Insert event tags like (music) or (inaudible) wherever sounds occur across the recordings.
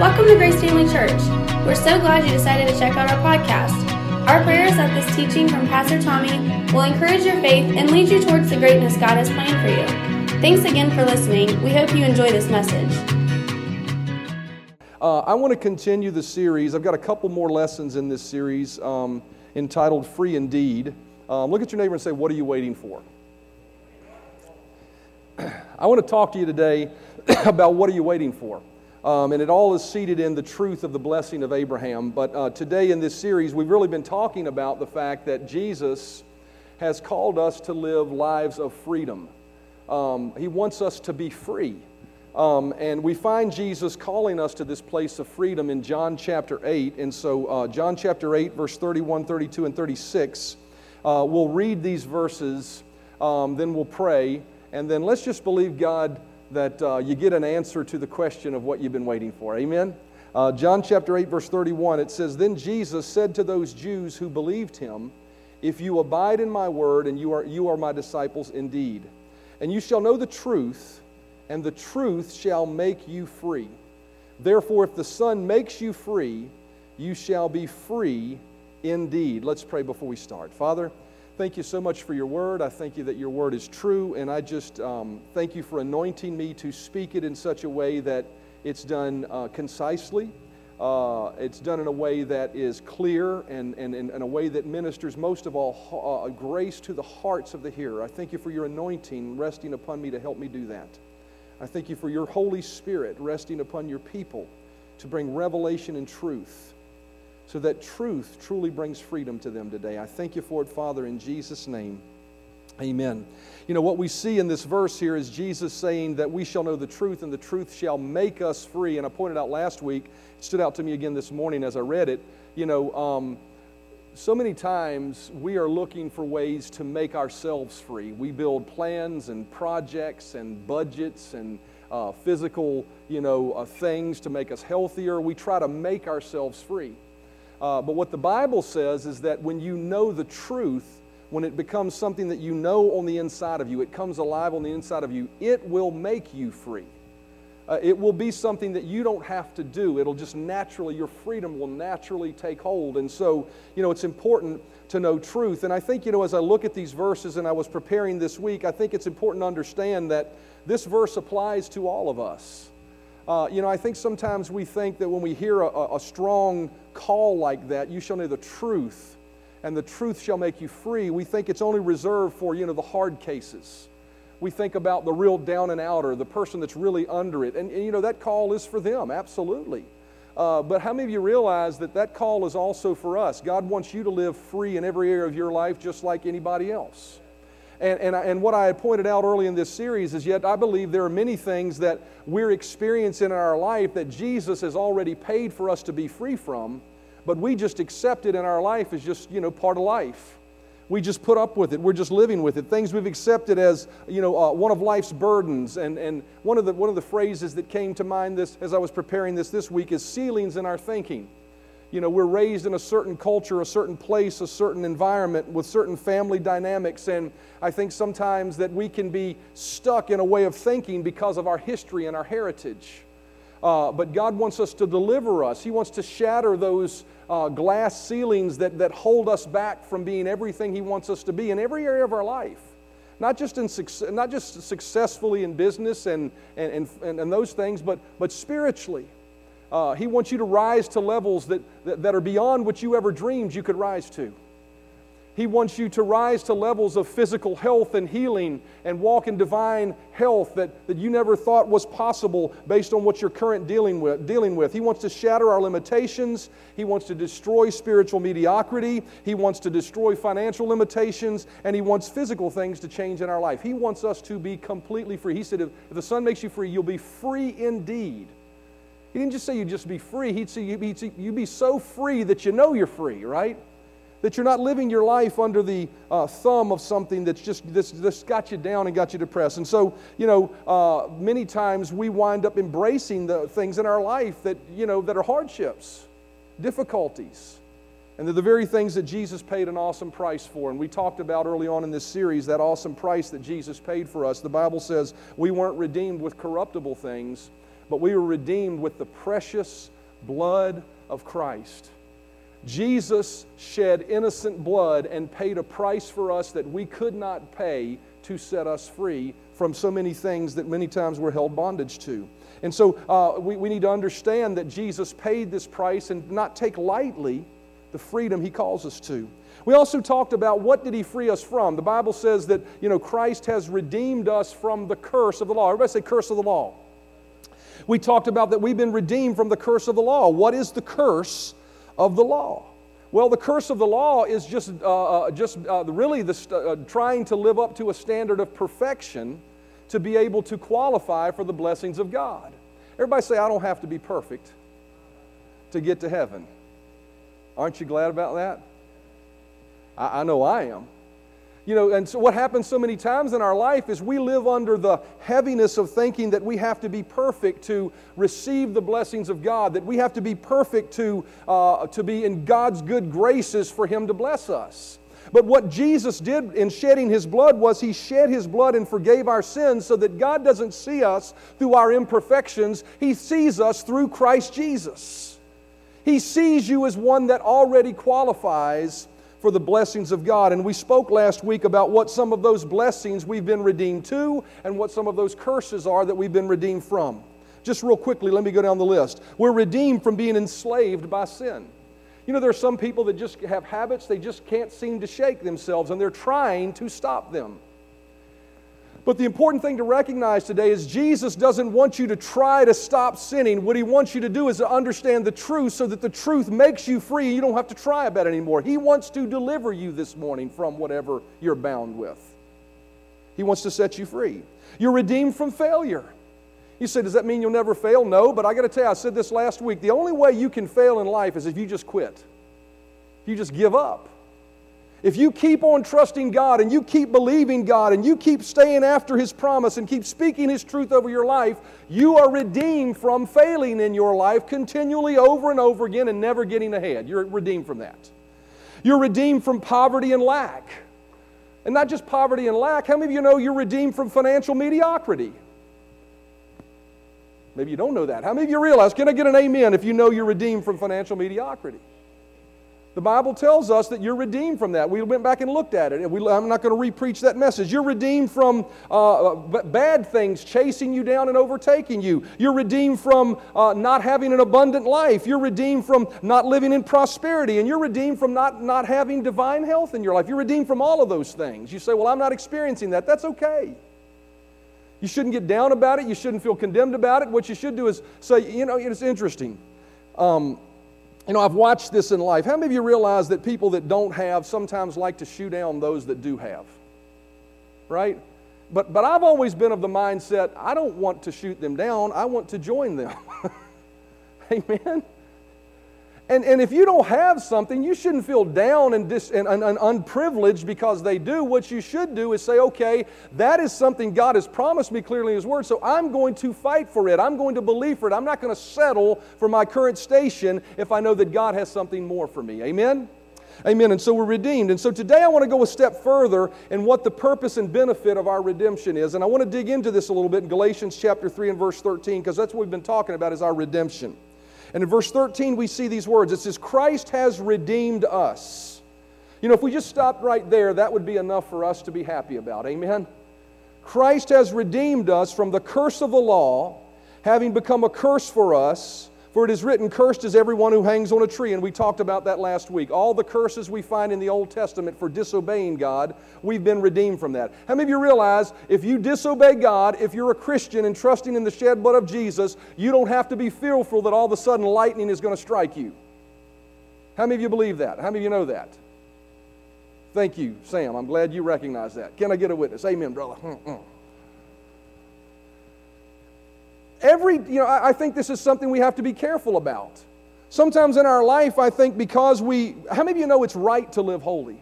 Welcome to Grace Family Church. We're so glad you decided to check out our podcast. Our prayer is that this teaching from Pastor Tommy will encourage your faith and lead you towards the greatness God has planned for you. Thanks again for listening. We hope you enjoy this message. Uh, I want to continue the series. I've got a couple more lessons in this series um, entitled Free Indeed. Um, look at your neighbor and say, What are you waiting for? (clears throat) I want to talk to you today (clears throat) about what are you waiting for. Um, and it all is seated in the truth of the blessing of Abraham. But uh, today in this series, we've really been talking about the fact that Jesus has called us to live lives of freedom. Um, he wants us to be free. Um, and we find Jesus calling us to this place of freedom in John chapter 8. And so, uh, John chapter 8, verse 31, 32, and 36, uh, we'll read these verses, um, then we'll pray, and then let's just believe God that uh, you get an answer to the question of what you've been waiting for. Amen? Uh, John chapter 8, verse 31, it says, Then Jesus said to those Jews who believed him, If you abide in my word, and you are, you are my disciples indeed, and you shall know the truth, and the truth shall make you free. Therefore, if the Son makes you free, you shall be free indeed. Let's pray before we start. Father, thank you so much for your word. I thank you that your word is true, and I just um, thank you for anointing me to speak it in such a way that it's done uh, concisely. Uh, it's done in a way that is clear and, and, and in a way that ministers most of all uh, grace to the hearts of the hearer. I thank you for your anointing resting upon me to help me do that. I thank you for your Holy Spirit resting upon your people to bring revelation and truth so that truth truly brings freedom to them today. I thank you for it, Father, in Jesus' name. Amen. You know, what we see in this verse here is Jesus saying that we shall know the truth and the truth shall make us free. And I pointed out last week, it stood out to me again this morning as I read it. You know, um, so many times we are looking for ways to make ourselves free. We build plans and projects and budgets and uh, physical, you know, uh, things to make us healthier. We try to make ourselves free. Uh, but what the Bible says is that when you know the truth, when it becomes something that you know on the inside of you, it comes alive on the inside of you, it will make you free. Uh, it will be something that you don't have to do. It'll just naturally, your freedom will naturally take hold. And so, you know, it's important to know truth. And I think, you know, as I look at these verses and I was preparing this week, I think it's important to understand that this verse applies to all of us. Uh, you know, I think sometimes we think that when we hear a, a strong call like that, you shall know the truth, and the truth shall make you free, we think it's only reserved for, you know, the hard cases. We think about the real down and outer, the person that's really under it. And, and you know, that call is for them, absolutely. Uh, but how many of you realize that that call is also for us? God wants you to live free in every area of your life just like anybody else. And, and, and what I had pointed out early in this series is yet I believe there are many things that we're experiencing in our life that Jesus has already paid for us to be free from, but we just accept it in our life as just, you know, part of life. We just put up with it. We're just living with it. Things we've accepted as, you know, uh, one of life's burdens. And, and one, of the, one of the phrases that came to mind this, as I was preparing this this week is ceilings in our thinking you know, we're raised in a certain culture, a certain place, a certain environment with certain family dynamics. And I think sometimes that we can be stuck in a way of thinking because of our history and our heritage. Uh, but God wants us to deliver us. He wants to shatter those uh, glass ceilings that, that hold us back from being everything He wants us to be in every area of our life. Not just, in, not just successfully in business and, and, and, and those things, but, but spiritually. Uh, he wants you to rise to levels that, that, that are beyond what you ever dreamed you could rise to. He wants you to rise to levels of physical health and healing and walk in divine health that, that you never thought was possible based on what you're current dealing with, dealing with. He wants to shatter our limitations. He wants to destroy spiritual mediocrity. He wants to destroy financial limitations. And He wants physical things to change in our life. He wants us to be completely free. He said, if, if the Son makes you free, you'll be free indeed. He didn't just say you'd just be free. He'd say you'd be, you'd be so free that you know you're free, right? That you're not living your life under the uh, thumb of something that's just this, this got you down and got you depressed. And so, you know, uh, many times we wind up embracing the things in our life that, you know, that are hardships, difficulties. And they're the very things that Jesus paid an awesome price for. And we talked about early on in this series that awesome price that Jesus paid for us. The Bible says we weren't redeemed with corruptible things but we were redeemed with the precious blood of Christ. Jesus shed innocent blood and paid a price for us that we could not pay to set us free from so many things that many times we're held bondage to. And so uh, we, we need to understand that Jesus paid this price and not take lightly the freedom he calls us to. We also talked about what did he free us from. The Bible says that, you know, Christ has redeemed us from the curse of the law. Everybody say curse of the law. We talked about that we've been redeemed from the curse of the law. What is the curse of the law? Well, the curse of the law is just, uh, uh just uh, really the st- uh, trying to live up to a standard of perfection to be able to qualify for the blessings of God. Everybody say, I don't have to be perfect to get to heaven. Aren't you glad about that? I, I know I am. You know, and so what happens so many times in our life is we live under the heaviness of thinking that we have to be perfect to receive the blessings of God, that we have to be perfect to, uh, to be in God's good graces for Him to bless us. But what Jesus did in shedding His blood was He shed His blood and forgave our sins so that God doesn't see us through our imperfections, He sees us through Christ Jesus. He sees you as one that already qualifies for the blessings of God. And we spoke last week about what some of those blessings we've been redeemed to and what some of those curses are that we've been redeemed from. Just real quickly, let me go down the list. We're redeemed from being enslaved by sin. You know, there are some people that just have habits they just can't seem to shake themselves, and they're trying to stop them. But the important thing to recognize today is Jesus doesn't want you to try to stop sinning. What he wants you to do is to understand the truth so that the truth makes you free you don't have to try about it anymore. He wants to deliver you this morning from whatever you're bound with. He wants to set you free. You're redeemed from failure. You say, Does that mean you'll never fail? No, but I got to tell you, I said this last week. The only way you can fail in life is if you just quit, if you just give up. If you keep on trusting God and you keep believing God and you keep staying after His promise and keep speaking His truth over your life, you are redeemed from failing in your life continually over and over again and never getting ahead. You're redeemed from that. You're redeemed from poverty and lack. And not just poverty and lack, how many of you know you're redeemed from financial mediocrity? Maybe you don't know that. How many of you realize, can I get an amen if you know you're redeemed from financial mediocrity? The Bible tells us that you're redeemed from that. We went back and looked at it. We, I'm not going to repreach that message. You're redeemed from uh, bad things chasing you down and overtaking you. You're redeemed from uh, not having an abundant life. You're redeemed from not living in prosperity. And you're redeemed from not, not having divine health in your life. You're redeemed from all of those things. You say, Well, I'm not experiencing that. That's okay. You shouldn't get down about it. You shouldn't feel condemned about it. What you should do is say, You know, it's interesting. Um, you know, I've watched this in life. How many of you realize that people that don't have sometimes like to shoot down those that do have? Right? But, but I've always been of the mindset I don't want to shoot them down, I want to join them. (laughs) Amen? And, and if you don't have something, you shouldn't feel down and, dis, and, and, and, unprivileged because they do. What you should do is say, okay, that is something God has promised me clearly in His Word, so I'm going to fight for it. I'm going to believe for it. I'm not going to settle for my current station if I know that God has something more for me. Amen? Amen. And so we're redeemed. And so today I want to go a step further in what the purpose and benefit of our redemption is. And I want to dig into this a little bit in Galatians chapter 3 and verse 13 because that's what we've been talking about is our redemption. And in verse 13, we see these words. It says, Christ has redeemed us. You know, if we just stopped right there, that would be enough for us to be happy about. Amen? Christ has redeemed us from the curse of the law, having become a curse for us for it is written, Cursed is everyone who hangs on a tree. And we talked about that last week. All the curses we find in the Old Testament for disobeying God, we've been redeemed from that. How many of you realize if you disobey God, if you're a Christian and trusting in the shed blood of Jesus, you don't have to be fearful that all of a sudden lightning is going to strike you? How many of you believe that? How many of you know that? Thank you, Sam. I'm glad you recognize that. Can I get a witness? Amen, brother. Mm-mm. Every, you know, I, I think this is something we have to be careful about. Sometimes in our life, I think because we, how many of you know it's right to live holy?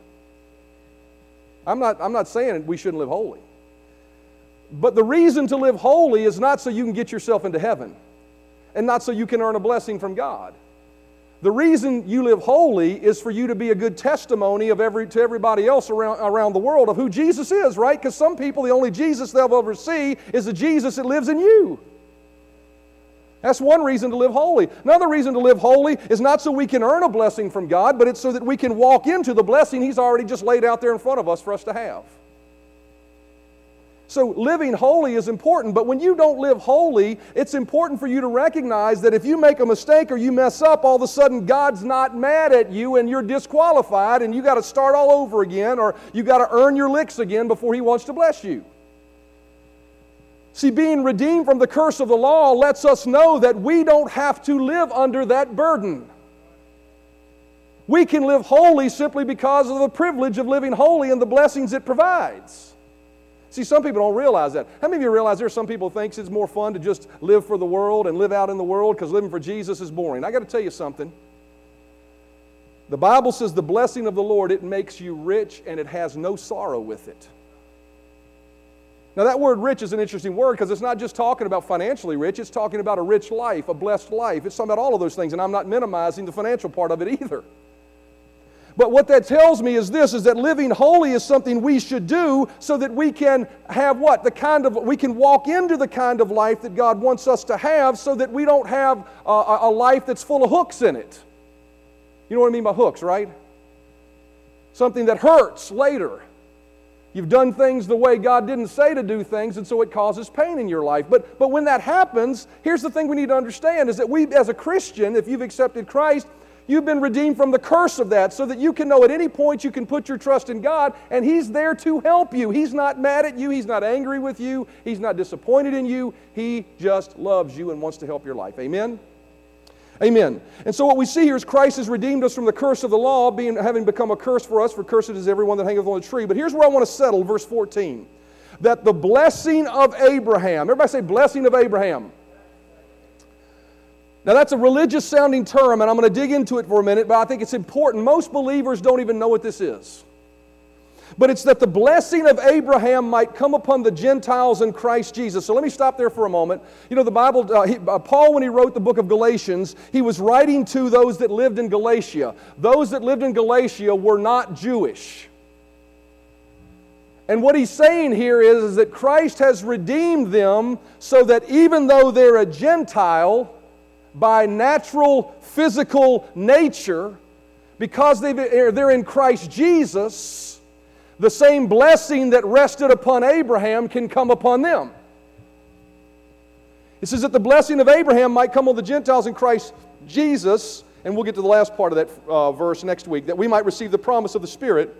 I'm not, I'm not saying we shouldn't live holy. But the reason to live holy is not so you can get yourself into heaven and not so you can earn a blessing from God. The reason you live holy is for you to be a good testimony of every, to everybody else around, around the world of who Jesus is, right? Because some people, the only Jesus they'll ever see is the Jesus that lives in you. That's one reason to live holy. Another reason to live holy is not so we can earn a blessing from God, but it's so that we can walk into the blessing He's already just laid out there in front of us for us to have. So, living holy is important, but when you don't live holy, it's important for you to recognize that if you make a mistake or you mess up, all of a sudden God's not mad at you and you're disqualified and you got to start all over again or you got to earn your licks again before He wants to bless you. See, being redeemed from the curse of the law lets us know that we don't have to live under that burden. We can live holy simply because of the privilege of living holy and the blessings it provides. See, some people don't realize that. How many of you realize there's some people thinks it's more fun to just live for the world and live out in the world because living for Jesus is boring? I got to tell you something. The Bible says the blessing of the Lord it makes you rich and it has no sorrow with it. Now, that word rich is an interesting word because it's not just talking about financially rich, it's talking about a rich life, a blessed life. It's talking about all of those things, and I'm not minimizing the financial part of it (laughs) either. But what that tells me is this is that living holy is something we should do so that we can have what? The kind of we can walk into the kind of life that God wants us to have so that we don't have a, a life that's full of hooks in it. You know what I mean by hooks, right? Something that hurts later. You've done things the way God didn't say to do things, and so it causes pain in your life. But, but when that happens, here's the thing we need to understand is that we, as a Christian, if you've accepted Christ, You've been redeemed from the curse of that so that you can know at any point you can put your trust in God and He's there to help you. He's not mad at you, He's not angry with you, He's not disappointed in you. He just loves you and wants to help your life. Amen? Amen. And so what we see here is Christ has redeemed us from the curse of the law, being having become a curse for us, for cursed is everyone that hangeth on the tree. But here's where I want to settle, verse 14. That the blessing of Abraham, everybody say blessing of Abraham. Now, that's a religious sounding term, and I'm going to dig into it for a minute, but I think it's important. Most believers don't even know what this is. But it's that the blessing of Abraham might come upon the Gentiles in Christ Jesus. So let me stop there for a moment. You know, the Bible, uh, he, uh, Paul, when he wrote the book of Galatians, he was writing to those that lived in Galatia. Those that lived in Galatia were not Jewish. And what he's saying here is, is that Christ has redeemed them so that even though they're a Gentile, by natural physical nature, because they're in Christ Jesus, the same blessing that rested upon Abraham can come upon them. It says that the blessing of Abraham might come on the Gentiles in Christ Jesus, and we'll get to the last part of that uh, verse next week, that we might receive the promise of the Spirit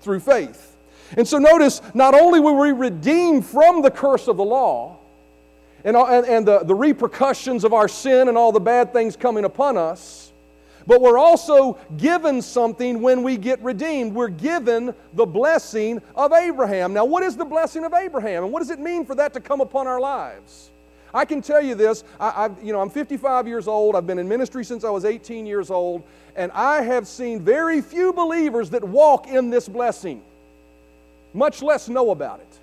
through faith. And so notice, not only were we redeemed from the curse of the law, and, and, and the, the repercussions of our sin and all the bad things coming upon us. But we're also given something when we get redeemed. We're given the blessing of Abraham. Now, what is the blessing of Abraham? And what does it mean for that to come upon our lives? I can tell you this. I, you know, I'm 55 years old. I've been in ministry since I was 18 years old. And I have seen very few believers that walk in this blessing, much less know about it.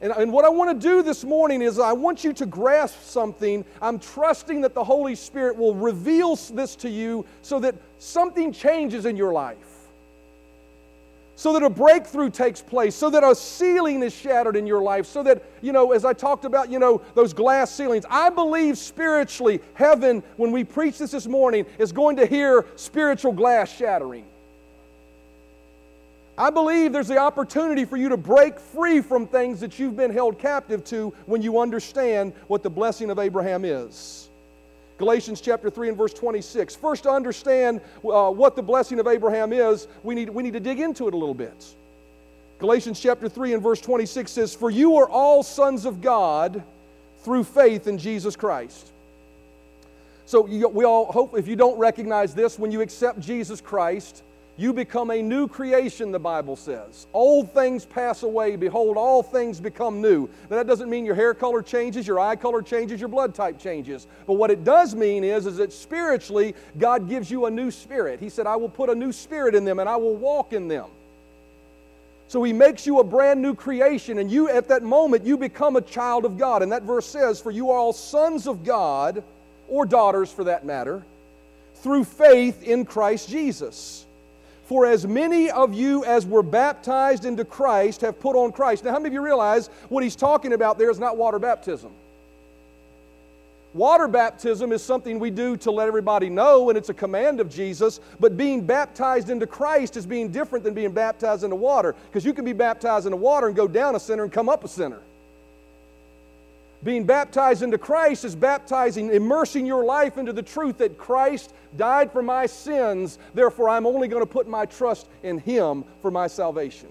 And, and what I want to do this morning is I want you to grasp something. I'm trusting that the Holy Spirit will reveal this to you so that something changes in your life. So that a breakthrough takes place, so that a ceiling is shattered in your life, so that, you know, as I talked about, you know, those glass ceilings. I believe spiritually, heaven, when we preach this this morning, is going to hear spiritual glass shattering. I believe there's the opportunity for you to break free from things that you've been held captive to when you understand what the blessing of Abraham is. Galatians chapter 3 and verse 26. First, to understand uh, what the blessing of Abraham is, we need, we need to dig into it a little bit. Galatians chapter 3 and verse 26 says, For you are all sons of God through faith in Jesus Christ. So you, we all hope, if you don't recognize this, when you accept Jesus Christ, you become a new creation, the Bible says. Old things pass away. Behold, all things become new. Now, that doesn't mean your hair color changes, your eye color changes, your blood type changes. But what it does mean is, is that spiritually, God gives you a new spirit. He said, I will put a new spirit in them and I will walk in them. So he makes you a brand new creation, and you, at that moment, you become a child of God. And that verse says, For you are all sons of God, or daughters for that matter, through faith in Christ Jesus. For as many of you as were baptized into Christ have put on Christ. Now, how many of you realize what he's talking about there is not water baptism? Water baptism is something we do to let everybody know, and it's a command of Jesus. But being baptized into Christ is being different than being baptized into water, because you can be baptized into water and go down a sinner and come up a sinner. Being baptized into Christ is baptizing, immersing your life into the truth that Christ died for my sins, therefore I'm only going to put my trust in Him for my salvation.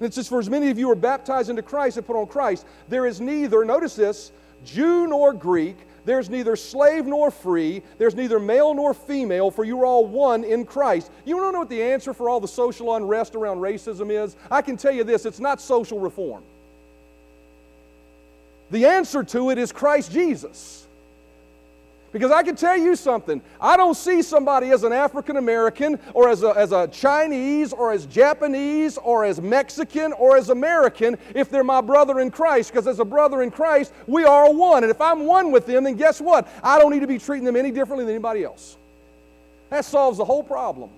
And it says, For as many of you are baptized into Christ and put on Christ, there is neither, notice this, Jew nor Greek, there's neither slave nor free, there's neither male nor female, for you are all one in Christ. You don't know what the answer for all the social unrest around racism is? I can tell you this it's not social reform. The answer to it is Christ Jesus. Because I can tell you something. I don't see somebody as an African American or as a, as a Chinese or as Japanese or as Mexican or as American if they're my brother in Christ. Because as a brother in Christ, we are one. And if I'm one with them, then guess what? I don't need to be treating them any differently than anybody else. That solves the whole problem.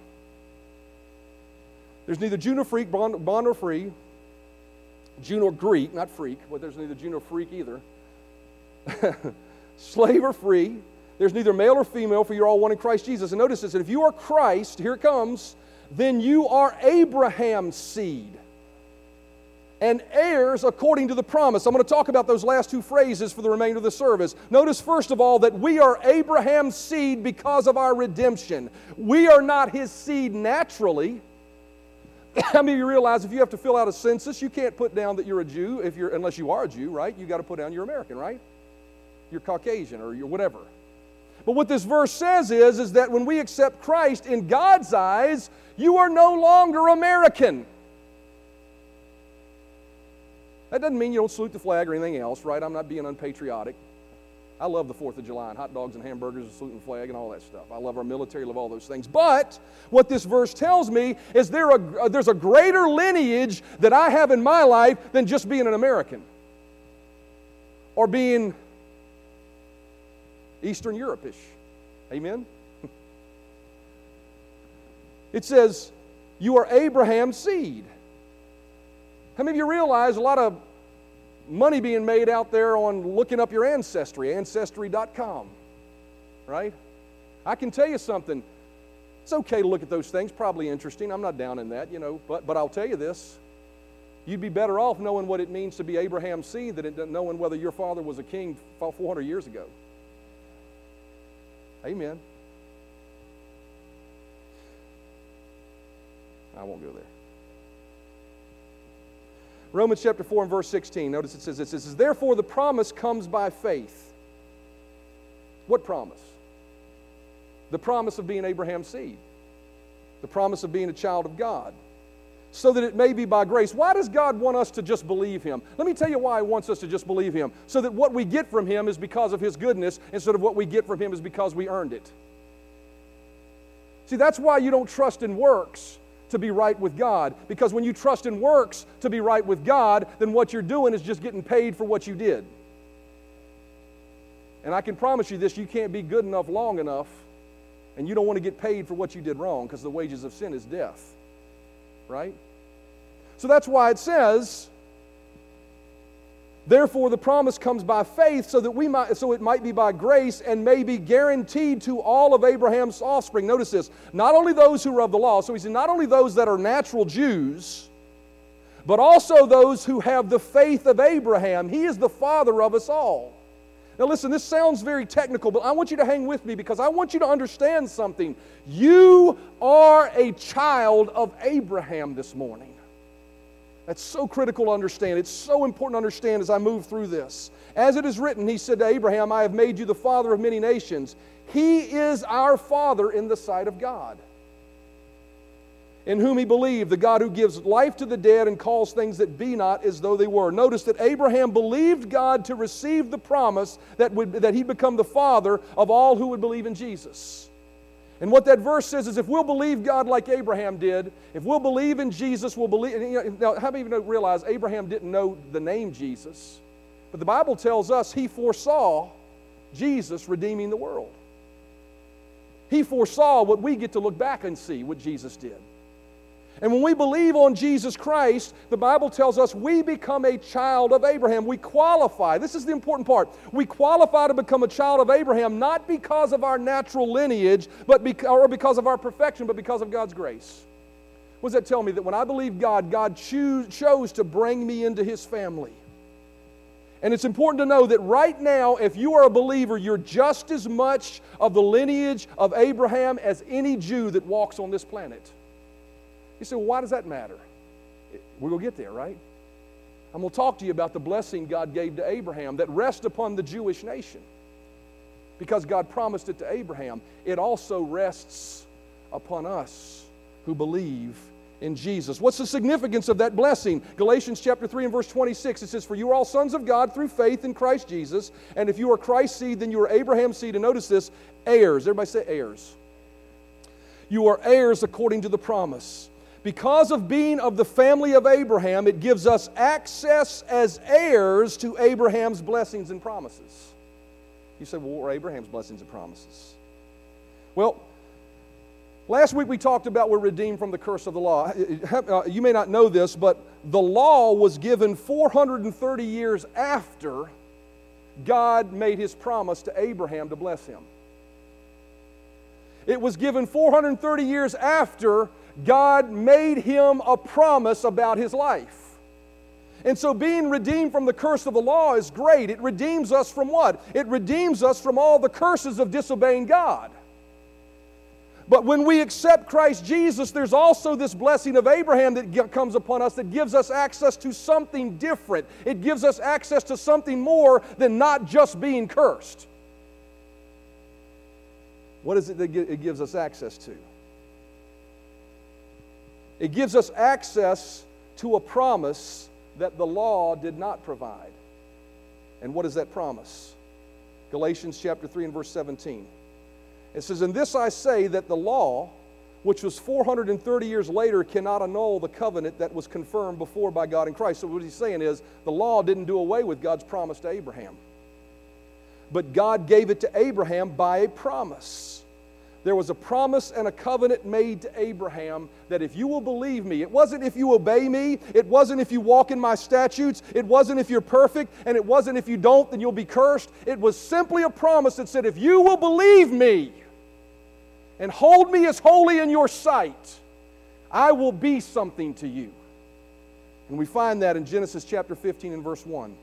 There's neither Jew nor freak, bond, bond or free, Jew nor Greek, not freak, but there's neither Jew nor freak either. (laughs) Slave or free, there's neither male or female, for you're all one in Christ Jesus. And notice this that if you are Christ, here it comes, then you are Abraham's seed and heirs according to the promise. I'm going to talk about those last two phrases for the remainder of the service. Notice, first of all, that we are Abraham's seed because of our redemption. We are not his seed naturally. (coughs) How many of you realize if you have to fill out a census, you can't put down that you're a Jew if you're, unless you are a Jew, right? You got to put down you're American, right? You're Caucasian or you're whatever. But what this verse says is, is that when we accept Christ in God's eyes, you are no longer American. That doesn't mean you don't salute the flag or anything else, right? I'm not being unpatriotic. I love the 4th of July and hot dogs and hamburgers and saluting the flag and all that stuff. I love our military, love all those things. But what this verse tells me is there a, uh, there's a greater lineage that I have in my life than just being an American or being Eastern Europe-ish. Amen? (laughs) It says, You are Abraham's seed. How many of you realize a lot of money being made out there on looking up your ancestry, ancestry.com, right? I can tell you something. It's okay to look at those things, probably interesting. I'm not down in that, you know, but, but I'll tell you this. You'd be better off knowing what it means to be Abraham's seed than knowing whether your father was a king 400 years ago. Amen. I won't go there. Romans chapter 4 and verse 16. Notice it says this. It says, Therefore the promise comes by faith. What promise? The promise of being Abraham's seed. The promise of being a child of God. So that it may be by grace. Why does God want us to just believe Him? Let me tell you why He wants us to just believe Him. So that what we get from Him is because of His goodness, instead of what we get from Him is because we earned it. See, that's why you don't trust in works to be right with God. Because when you trust in works to be right with God, then what you're doing is just getting paid for what you did. And I can promise you this you can't be good enough long enough, and you don't want to get paid for what you did wrong because the wages of sin is death right? So that's why it says, Therefore, the promise comes by faith, so that we might, so it might be by grace and may be guaranteed to all of Abraham's offspring. Notice this: not only those who are of the law. So he said, not only those that are natural Jews, but also those who have the faith of Abraham. He is the father of us all. Now, listen, this sounds very technical, but I want you to hang with me because I want you to understand something. You are a child of Abraham this morning. That's so critical to understand. It's so important to understand as I move through this. As it is written, he said to Abraham, I have made you the father of many nations. He is our father in the sight of God in whom he believed, the God who gives life to the dead and calls things that be not as though they were. Notice that Abraham believed God to receive the promise that, would, that he'd become the father of all who would believe in Jesus. And what that verse says is if we'll believe God like Abraham did, if we'll believe in Jesus, we'll believe. Now, how many of you realize Abraham didn't know the name Jesus? But the Bible tells us he foresaw Jesus redeeming the world. He foresaw what we get to look back and see what Jesus did. And when we believe on Jesus Christ, the Bible tells us we become a child of Abraham. We qualify. This is the important part. We qualify to become a child of Abraham not because of our natural lineage, but because, or because of our perfection, but because of God's grace. What does that tell me? That when I believe God, God choose, chose to bring me into his family. And it's important to know that right now, if you are a believer, you're just as much of the lineage of Abraham as any Jew that walks on this planet. You say, well, why does that matter? We're going to get there, right? I'm going to talk to you about the blessing God gave to Abraham that rests upon the Jewish nation. Because God promised it to Abraham, it also rests upon us who believe in Jesus. What's the significance of that blessing? Galatians chapter 3 and verse 26, it says, For you are all sons of God through faith in Christ Jesus, and if you are Christ's seed, then you are Abraham's seed. And notice this heirs. Everybody say heirs. You are heirs according to the promise. Because of being of the family of Abraham, it gives us access as heirs to Abraham's blessings and promises. You say, well, what were Abraham's blessings and promises? Well, last week we talked about we're redeemed from the curse of the law. You may not know this, but the law was given 430 years after God made his promise to Abraham to bless him. It was given 430 years after God made him a promise about his life. And so, being redeemed from the curse of the law is great. It redeems us from what? It redeems us from all the curses of disobeying God. But when we accept Christ Jesus, there's also this blessing of Abraham that comes upon us that gives us access to something different. It gives us access to something more than not just being cursed. What is it that it gives us access to? It gives us access to a promise that the law did not provide. And what is that promise? Galatians chapter 3 and verse 17. It says, In this I say that the law, which was 430 years later, cannot annul the covenant that was confirmed before by God in Christ. So, what he's saying is, the law didn't do away with God's promise to Abraham. But God gave it to Abraham by a promise there was a promise and a covenant made to Abraham that if you will believe me, it wasn't if you obey me, it wasn't if you walk in my statutes, it wasn't if you're perfect, and it wasn't if you don't, then you'll be cursed. It was simply a promise that said, if you will believe me and hold me as holy in your sight, I will be something to you. And we find that in Genesis chapter 15 and verse 1.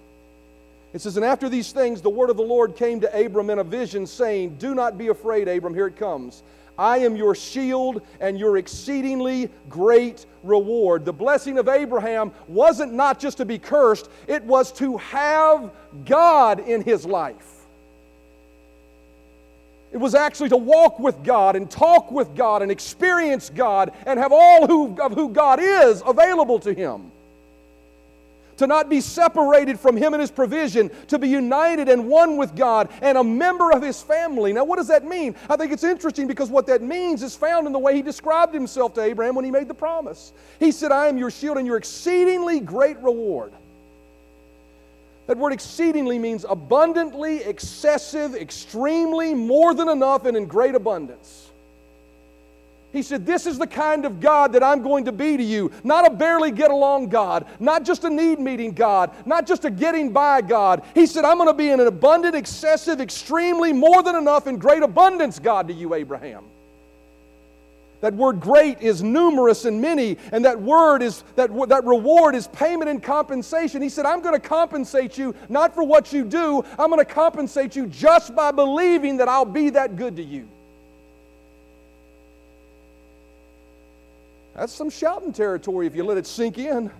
It says, And after these things, the word of the Lord came to Abram in a vision, saying, Do not be afraid, Abram. Here it comes. I am your shield and your exceedingly great reward. The blessing of Abraham wasn't not just to be cursed, it was to have God in his life. It was actually to walk with God and talk with God and experience God and have all who, of who God is available to him to not be separated from Him and His provision, to be united and one with God and a member of His family. Now, what does that mean? I think it's interesting because what that means is found in the way He described Himself to Abraham when He made the promise. He said, I am your shield and your exceedingly great reward. That word exceedingly means abundantly, excessive, extremely, more than enough, and in great abundance. He said, This is the kind of God that I'm going to be to you. Not a barely get along God, not just a need meeting God, not just a getting by God. He said, I'm going to be an abundant, excessive, extremely, more than enough, and great abundance God to you, Abraham. That word great is numerous and many, and that word is that, that reward is payment and compensation. He said, I'm going to compensate you not for what you do, I'm going to compensate you just by believing that I'll be that good to you. That's some shouting territory if you let it sink in.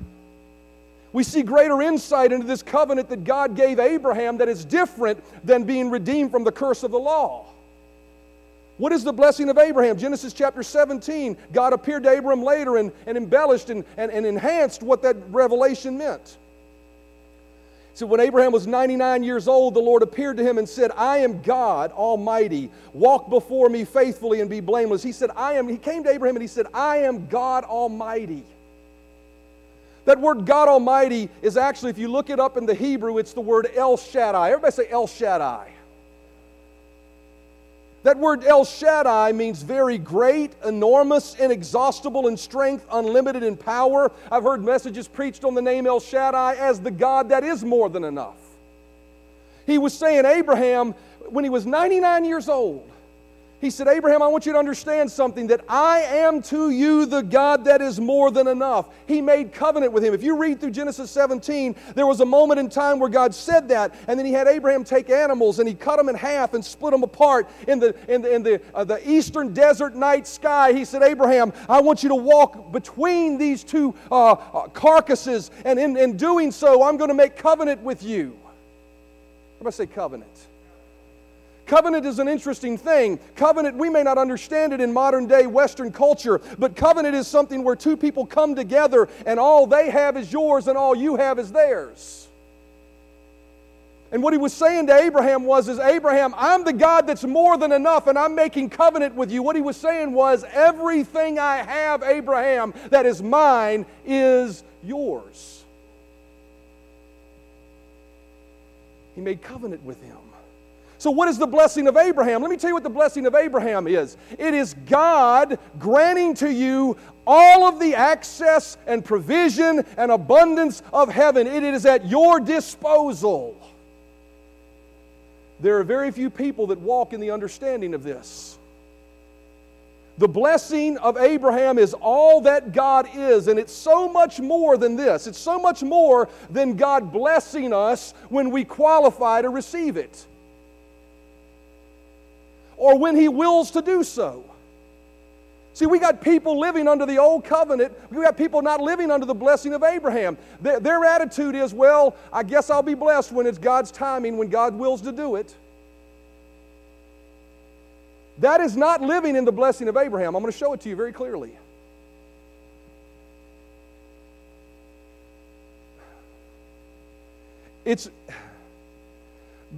We see greater insight into this covenant that God gave Abraham that is different than being redeemed from the curse of the law. What is the blessing of Abraham? Genesis chapter 17. God appeared to Abraham later and, and embellished and, and, and enhanced what that revelation meant. So when Abraham was 99 years old, the Lord appeared to him and said, I am God Almighty. Walk before me faithfully and be blameless. He said, I am, he came to Abraham and he said, I am God Almighty. That word God Almighty is actually, if you look it up in the Hebrew, it's the word El Shaddai. Everybody say El Shaddai. That word El Shaddai means very great, enormous, inexhaustible in strength, unlimited in power. I've heard messages preached on the name El Shaddai as the God that is more than enough. He was saying, Abraham, when he was 99 years old, he said, Abraham, I want you to understand something that I am to you the God that is more than enough. He made covenant with him. If you read through Genesis 17, there was a moment in time where God said that, and then he had Abraham take animals and he cut them in half and split them apart in the, in the, in the, uh, the eastern desert night sky. He said, Abraham, I want you to walk between these two uh, uh, carcasses, and in, in doing so, I'm going to make covenant with you. Everybody say covenant. Covenant is an interesting thing. Covenant, we may not understand it in modern day Western culture, but covenant is something where two people come together and all they have is yours and all you have is theirs. And what he was saying to Abraham was, is Abraham, I'm the God that's more than enough, and I'm making covenant with you. What he was saying was, everything I have, Abraham, that is mine is yours. He made covenant with him. So, what is the blessing of Abraham? Let me tell you what the blessing of Abraham is it is God granting to you all of the access and provision and abundance of heaven. It is at your disposal. There are very few people that walk in the understanding of this. The blessing of Abraham is all that God is, and it's so much more than this. It's so much more than God blessing us when we qualify to receive it or when He wills to do so. See, we got people living under the old covenant. We got people not living under the blessing of Abraham. Their, their, attitude is, well, I guess I'll be blessed when it's God's timing, when God wills to do it. That is not living in the blessing of Abraham. I'm going to show it to you very clearly. It's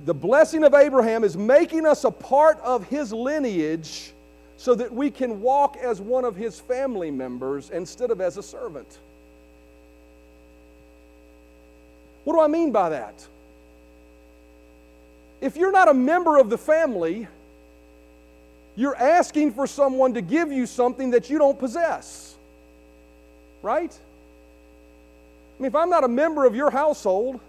the blessing of Abraham is making us a part of his lineage so that we can walk as one of his family members instead of as a servant. What do I mean by that? If you're not a member of the family, you're asking for someone to give you something that you don't possess. Right? I mean, if I'm not a member of your household,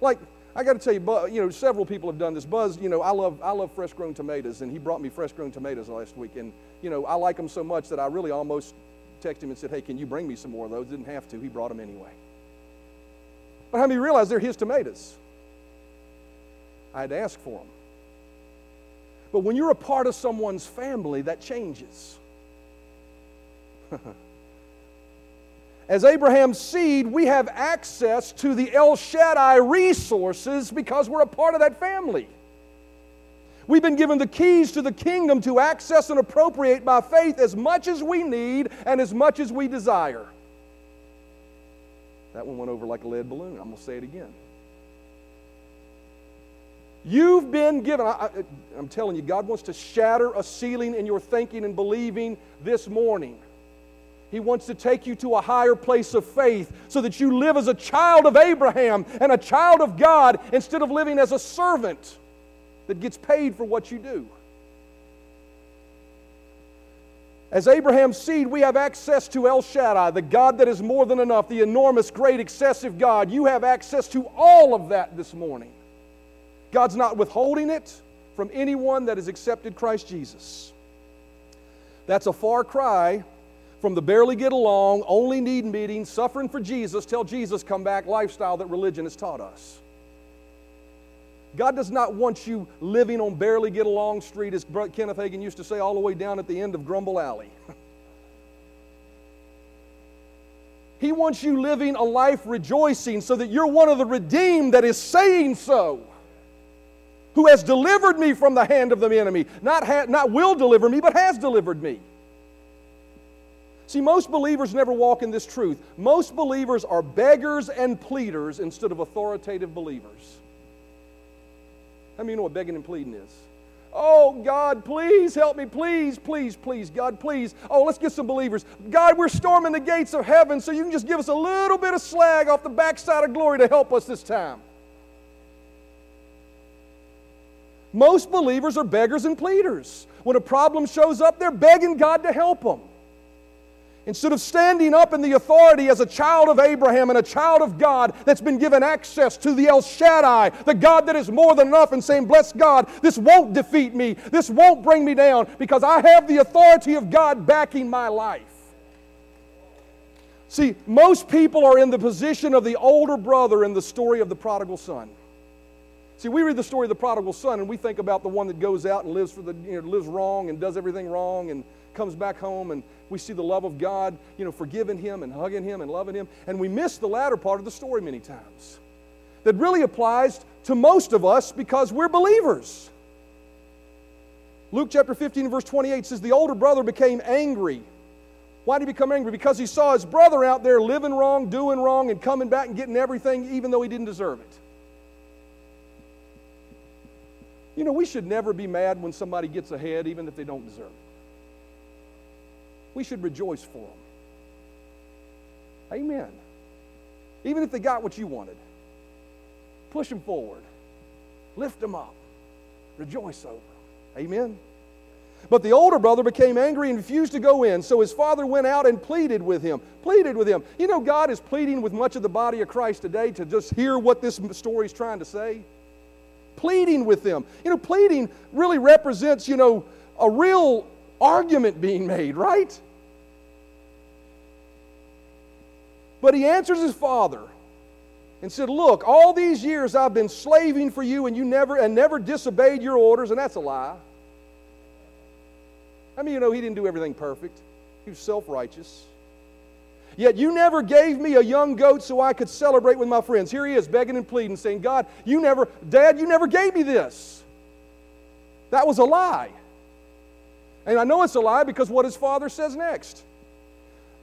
like I got to tell you, you know, several people have done this. Buzz, you know, I love, I love fresh grown tomatoes, and he brought me fresh grown tomatoes last week. And, you know, I like them so much that I really almost texted him and said, hey, can you bring me some more of those? Didn't have to. He brought them anyway. But how many realize they're his tomatoes? I had to ask for them. But when you're a part of someone's family, that changes. (laughs) As Abraham's seed, we have access to the El Shaddai resources because we're a part of that family. We've been given the keys to the kingdom to access and appropriate by faith as much as we need and as much as we desire. That one went over like a lead balloon. I'm going to say it again. You've been given, I, am telling you, God wants to shatter a ceiling in your thinking and believing this morning. He wants to take you to a higher place of faith so that you live as a child of Abraham and a child of God instead of living as a servant that gets paid for what you do. As Abraham's seed, we have access to El Shaddai, the God that is more than enough, the enormous, great, excessive God. You have access to all of that this morning. God's not withholding it from anyone that has accepted Christ Jesus. That's a far cry from the barely get along, only need meeting, suffering for Jesus, till Jesus come back lifestyle that religion has taught us. God does not want you living on barely get along street, as Kenneth Hagin used to say, all the way down at the end of Grumble Alley. (laughs) he wants you living a life rejoicing so that you're one of the redeemed that is saying so. Who has delivered me from the hand of the enemy. Not, ha- not will deliver me, but has delivered me. See, most believers never walk in this truth. Most believers are beggars and pleaders instead of authoritative believers. How many of you know what begging and pleading is? Oh, God, please help me. Please, please, please, God, please. Oh, let's get some believers. God, we're storming the gates of heaven, so you can just give us a little bit of slag off the backside of glory to help us this time. Most believers are beggars and pleaders. When a problem shows up, they're begging God to help them. Instead of standing up in the authority as a child of Abraham and a child of God that's been given access to the El Shaddai, the God that is more than enough, and saying, Bless God, this won't defeat me, this won't bring me down, because I have the authority of God backing my life. See, most people are in the position of the older brother in the story of the prodigal son. See, we read the story of the prodigal son and we think about the one that goes out and lives for the you know, lives wrong and does everything wrong and comes back home and we see the love of God, you know, forgiving him and hugging him and loving him. And we miss the latter part of the story many times. That really applies to most of us because we're believers. Luke chapter 15, verse 28 says, The older brother became angry. Why did he become angry? Because he saw his brother out there living wrong, doing wrong, and coming back and getting everything even though he didn't deserve it. You know, we should never be mad when somebody gets ahead, even if they don't deserve it we should rejoice for them. Amen. Even if they got what you wanted, push them forward, lift them up, rejoice over them. Amen. But the older brother became angry and refused to go in. So his father went out and pleaded with him. Pleaded with him. You know, God is pleading with much of the body of Christ today to just hear what this story is trying to say. Pleading with them. You know, pleading really represents, you know, a real argument being made, right? But he answers his father and said, Look, all these years I've been slaving for you and you never and never disobeyed your orders, and that's a lie. I mean, you know, he didn't do everything perfect. He was self-righteous. Yet you never gave me a young goat so I could celebrate with my friends. Here he is begging and pleading, saying, God, you never, Dad, you never gave me this. That was a lie. And I know it's a lie because what his father says next.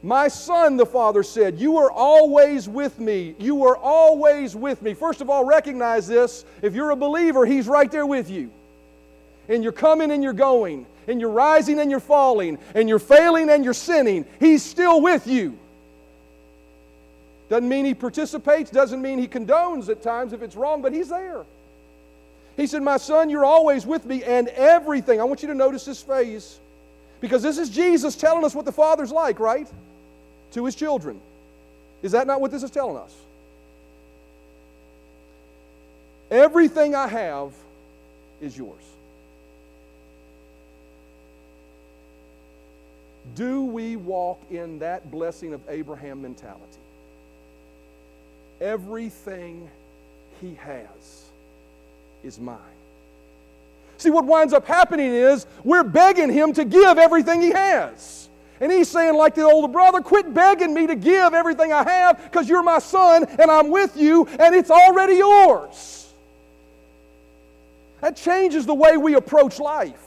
My son, the father said, You are always with me. You are always with me. First of all, recognize this. If you're a believer, he's right there with you. And you're coming and you're going, and you're rising and you're falling, and you're failing and you're sinning. He's still with you. Doesn't mean he participates, doesn't mean he condones at times if it's wrong, but he's there. He said, My son, you're always with me, and everything. I want you to notice this phase because this is Jesus telling us what the Father's like, right? to his children. Is that not what this is telling us? Everything I have is yours. Do we walk in that blessing of Abraham mentality? Everything he has is mine. See, what winds up happening is we're begging him to give everything he has. And he's saying, like the older brother, quit begging me to give everything I have because you're my son and I'm with you and it's already yours. That changes the way we approach life.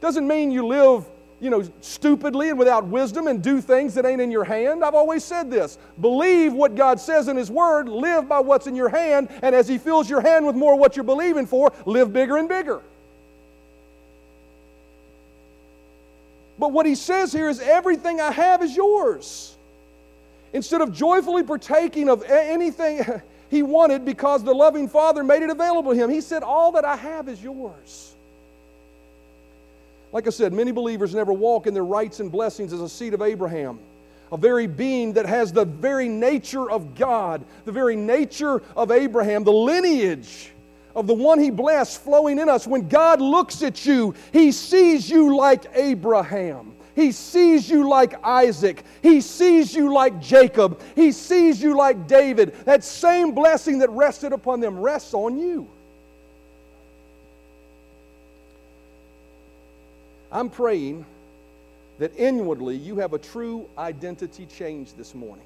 Doesn't mean you live, you know, stupidly and without wisdom and do things that ain't in your hand. I've always said this. Believe what God says in His Word, live by what's in your hand, and as He fills your hand with more what you're believing for, live bigger and bigger. But what he says here is everything I have is yours. Instead of joyfully partaking of anything (laughs) he wanted because the loving Father made it available to him, he said, All that I have is yours. Like I said, many believers never walk in their rights and blessings as a seed of Abraham, a very being that has the very nature of God, the very nature of Abraham, the lineage of the one He blessed flowing in us. When God looks at you, He sees you like Abraham. He sees you like Isaac. He sees you like Jacob. He sees you like David. That same blessing that rested upon them rests on you. I'm praying that inwardly you have a true identity change this morning.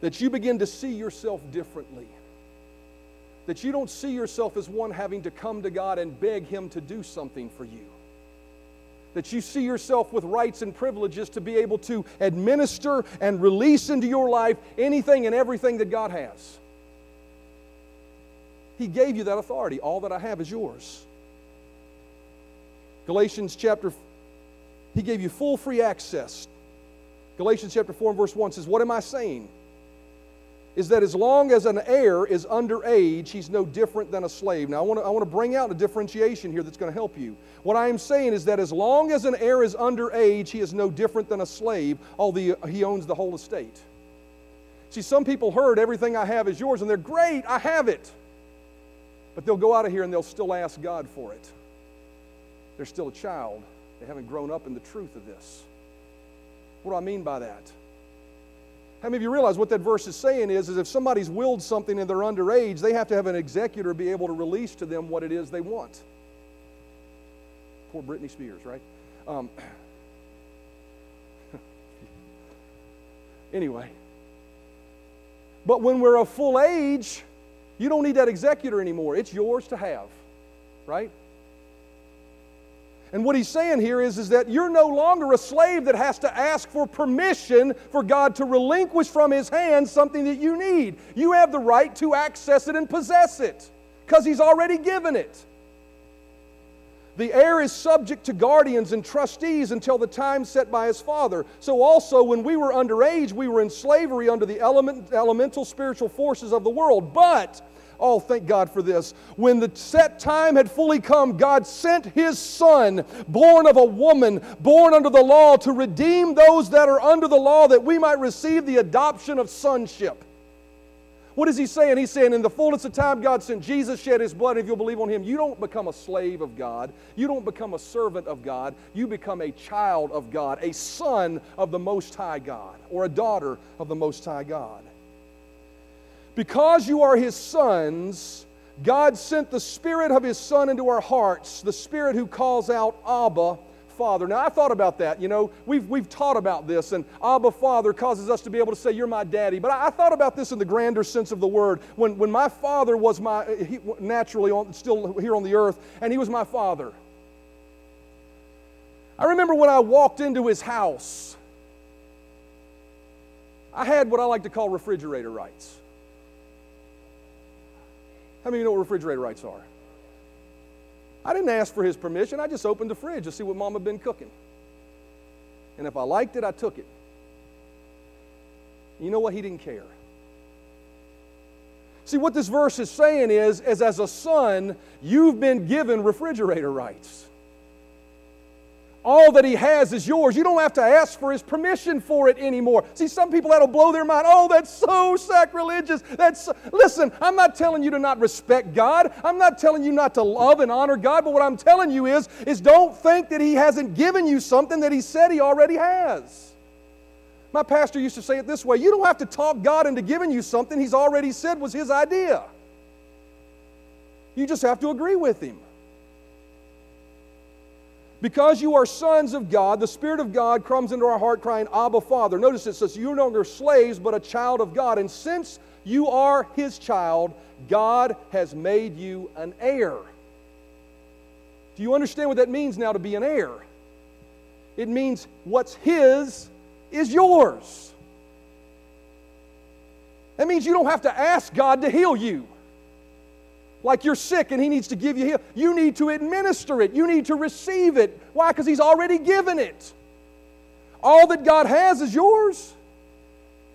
That you begin to see yourself differently that you don't see yourself as one having to come to God and beg Him to do something for you. That you see yourself with rights and privileges to be able to administer and release into your life anything and everything that God has. He gave you that authority. All that I have is yours. Galatians chapter, He gave you full free access. Galatians chapter 4 and verse 1 says, What am I saying? is that as long as an heir is underage, he's no different than a slave. Now, I want to, I want to bring out a differentiation here that's going to help you. What I am saying is that as long as an heir is underage, he is no different than a slave, although he owns the whole estate. See, some people heard everything I have is yours, and they're great, I have it. But they'll go out of here and they'll still ask God for it. They're still a child, they haven't grown up in the truth of this. What do I mean by that? How many of you realize what that verse is saying is, is if somebody's willed something and they're underage, they have to have an executor be able to release to them what it is they want. Poor Britney Spears, right? Um, (laughs) anyway. But when we're of full age, you don't need that executor anymore. It's yours to have, right? And what he's saying here is, is that you're no longer a slave that has to ask for permission for God to relinquish from his hand something that you need. You have the right to access it and possess it because he's already given it. The heir is subject to guardians and trustees until the time set by his father. So, also, when we were underage, we were in slavery under the element, elemental spiritual forces of the world. But Oh, thank God for this. When the set time had fully come, God sent His Son, born of a woman, born under the law, to redeem those that are under the law, that we might receive the adoption of sonship. What is He saying? He's saying, in the fullness of time, God sent Jesus, shed His blood. If you'll believe on Him, you don't become a slave of God. You don't become a servant of God. You become a child of God, a son of the Most High God, or a daughter of the Most High God. Because you are his sons, God sent the Spirit of his Son into our hearts, the Spirit who calls out, Abba, Father. Now, I thought about that. You know, we've, we've taught about this, and Abba, Father causes us to be able to say, You're my daddy. But I, I thought about this in the grander sense of the word. When, when my father was my, he, naturally on, still here on the earth, and he was my father. I remember when I walked into his house, I had what I like to call refrigerator rights. How many of you know what refrigerator rights are? I didn't ask for his permission. I just opened the fridge to see what mom had been cooking. And if I liked it, I took it. You know what? He didn't care. See, what this verse is saying is, is as a son, you've been given refrigerator rights. All that he has is yours. You don't have to ask for his permission for it anymore. See, some people that'll blow their mind. Oh, that's so sacrilegious. That's so... listen. I'm not telling you to not respect God. I'm not telling you not to love and honor God. But what I'm telling you is, is don't think that He hasn't given you something that He said He already has. My pastor used to say it this way: You don't have to talk God into giving you something He's already said was His idea. You just have to agree with Him. Because you are sons of God, the Spirit of God comes into our heart crying, Abba, Father. Notice it says, You're no longer slaves, but a child of God. And since you are His child, God has made you an heir. Do you understand what that means now to be an heir? It means what's His is yours. That means you don't have to ask God to heal you like you're sick and He needs to give you heal. You need to administer it. You need to receive it. Why? Because He's already given it. All that God has is yours.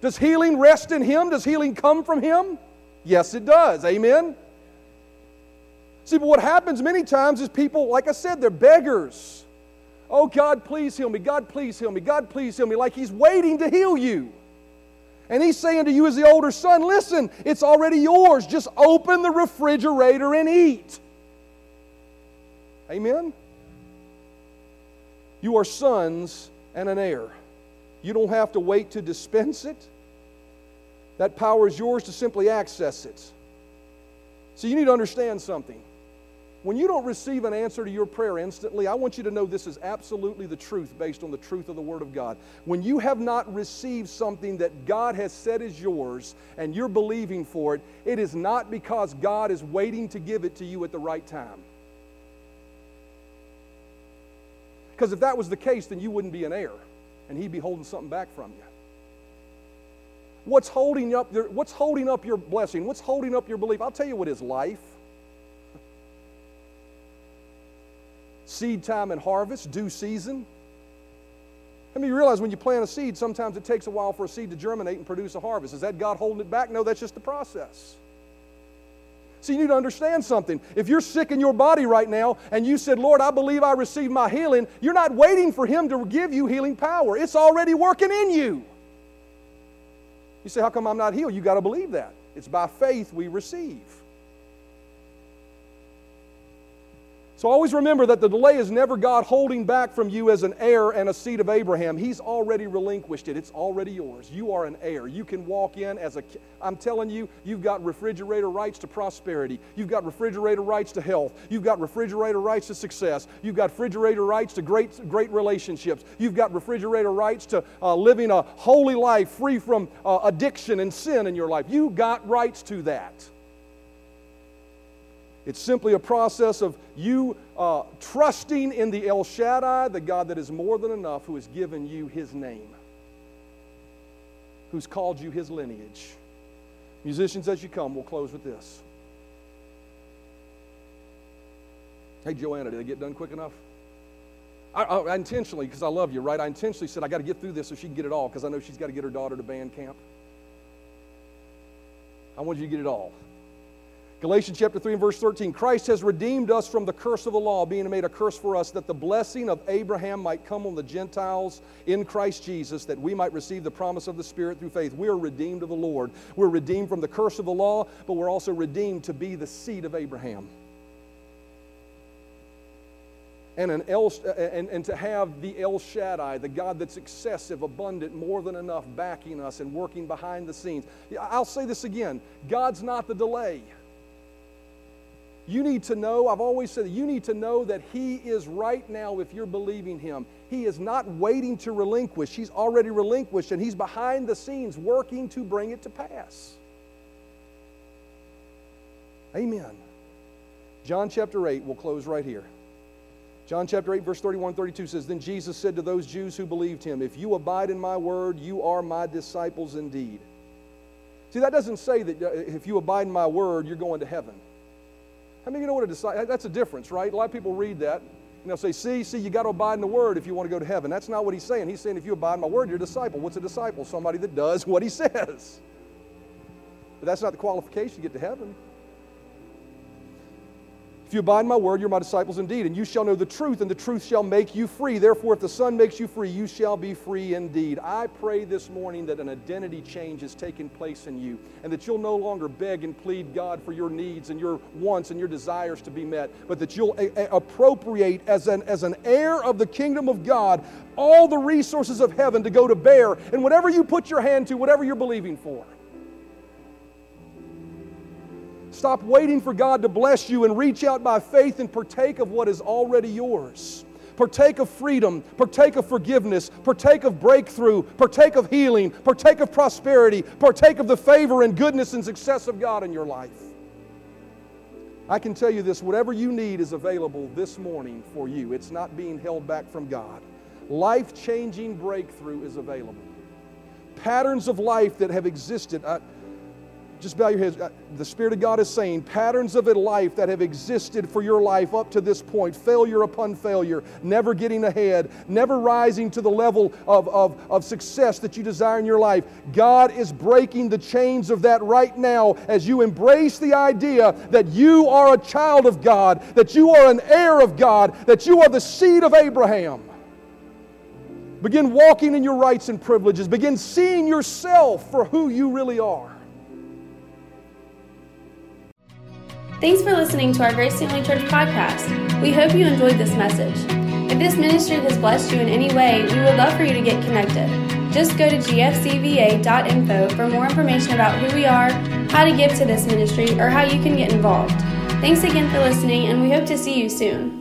Does healing rest in Him? Does healing come from Him? Yes, it does. Amen? See, but what happens many times is people, like I said, they're beggars. Oh, God, please heal me. God, please heal me. God, please heal me. Like He's waiting to heal you. And he's saying to you as the older son, listen, it's already yours. Just open the refrigerator and eat. Amen? You are sons and an heir. You don't have to wait to dispense it. That power is yours to simply access it. So you need to understand something. When you don't receive an answer to your prayer instantly, I want you to know this is absolutely the truth based on the truth of the Word of God. When you have not received something that God has said is yours and you're believing for it, it is not because God is waiting to give it to you at the right time. Because if that was the case, then you wouldn't be an heir and He'd be holding something back from you. What's holding up your, what's holding up your blessing? What's holding up your belief? I'll tell you what is life. Seed time and harvest, due season. I mean, you realize when you plant a seed, sometimes it takes a while for a seed to germinate and produce a harvest. Is that God holding it back? No, that's just the process. So you need to understand something. If you're sick in your body right now and you said, Lord, I believe I received my healing, you're not waiting for Him to give you healing power. It's already working in you. You say, How come I'm not healed? You got to believe that. It's by faith we receive. So always remember that the delay is never God holding back from you as an heir and a seed of Abraham. He's already relinquished it. It's already yours. You are an heir. You can walk in as a I'm telling you, you've got refrigerator rights to prosperity. You've got refrigerator rights to health. You've got refrigerator rights to success. You've got refrigerator rights to great great relationships. You've got refrigerator rights to uh, living a holy life free from uh, addiction and sin in your life. You got rights to that. It's simply a process of you uh, trusting in the El Shaddai, the God that is more than enough, who has given you his name, who's called you his lineage. Musicians, as you come, we'll close with this. Hey, Joanna, did I get done quick enough? I, I, intentionally, because I love you, right? I intentionally said I got to get through this so she can get it all, because I know she's got to get her daughter to band camp. I want you to get it all. Galatians chapter 3 and verse 13 Christ has redeemed us from the curse of the law, being made a curse for us, that the blessing of Abraham might come on the Gentiles in Christ Jesus, that we might receive the promise of the Spirit through faith. We are redeemed of the Lord. We're redeemed from the curse of the law, but we're also redeemed to be the seed of Abraham. And, an El, uh, and, and to have the El Shaddai, the God that's excessive, abundant, more than enough, backing us and working behind the scenes. I'll say this again God's not the delay. You need to know, I've always said that you need to know that He is right now, if you're believing Him, He is not waiting to relinquish. He's already relinquished, and He's behind the scenes working to bring it to pass. Amen. John chapter 8, we'll close right here. John chapter 8, verse 31 32 says, Then Jesus said to those Jews who believed him, If you abide in my word, you are my disciples indeed. See, that doesn't say that uh, if you abide in my word, you're going to heaven. How many of you know what a disciple? That's a difference, right? A lot of people read that and they'll say, "See, see, you got to abide in the word if you want to go to heaven." That's not what he's saying. He's saying, if you abide in my word, you're a disciple. What's a disciple? Somebody that does (laughs) what he says. But that's not the qualification to get to heaven. If you abide in my word, you're my disciples indeed, and you shall know the truth, and the truth shall make you free. Therefore, if the Son makes you free, you shall be free indeed. I pray this morning that an identity change has taken place in you, and that you'll no longer beg and plead God for your needs and your wants and your desires to be met, but that you'll a- a- appropriate as an, as an heir of the kingdom of God all the resources of heaven to go to bear, and whatever you put your hand to, whatever you're believing for. Stop waiting for God to bless you and reach out by faith and partake of what is already yours. Partake of freedom, partake of forgiveness, partake of breakthrough, partake of healing, partake of prosperity, partake of the favor and goodness and success of God in your life. I can tell you this whatever you need is available this morning for you. It's not being held back from God. Life changing breakthrough is available. Patterns of life that have existed. Just bow your heads. Uh, the Spirit of God is saying patterns of a life that have existed for your life up to this point failure upon failure, never getting ahead, never rising to the level of, of, of success that you desire in your life. God is breaking the chains of that right now as you embrace the idea that you are a child of God, that you are an heir of God, that you are the seed of Abraham. Begin walking in your rights and privileges. Begin seeing yourself for who you really are. Thanks for listening to our Grace Family Church podcast. We hope you enjoyed this message. If this ministry has blessed you in any way, we would love for you to get connected. Just go to gfcva.info for more information about who we are, how to give to this ministry, or how you can get involved. Thanks again for listening, and we hope to see you soon.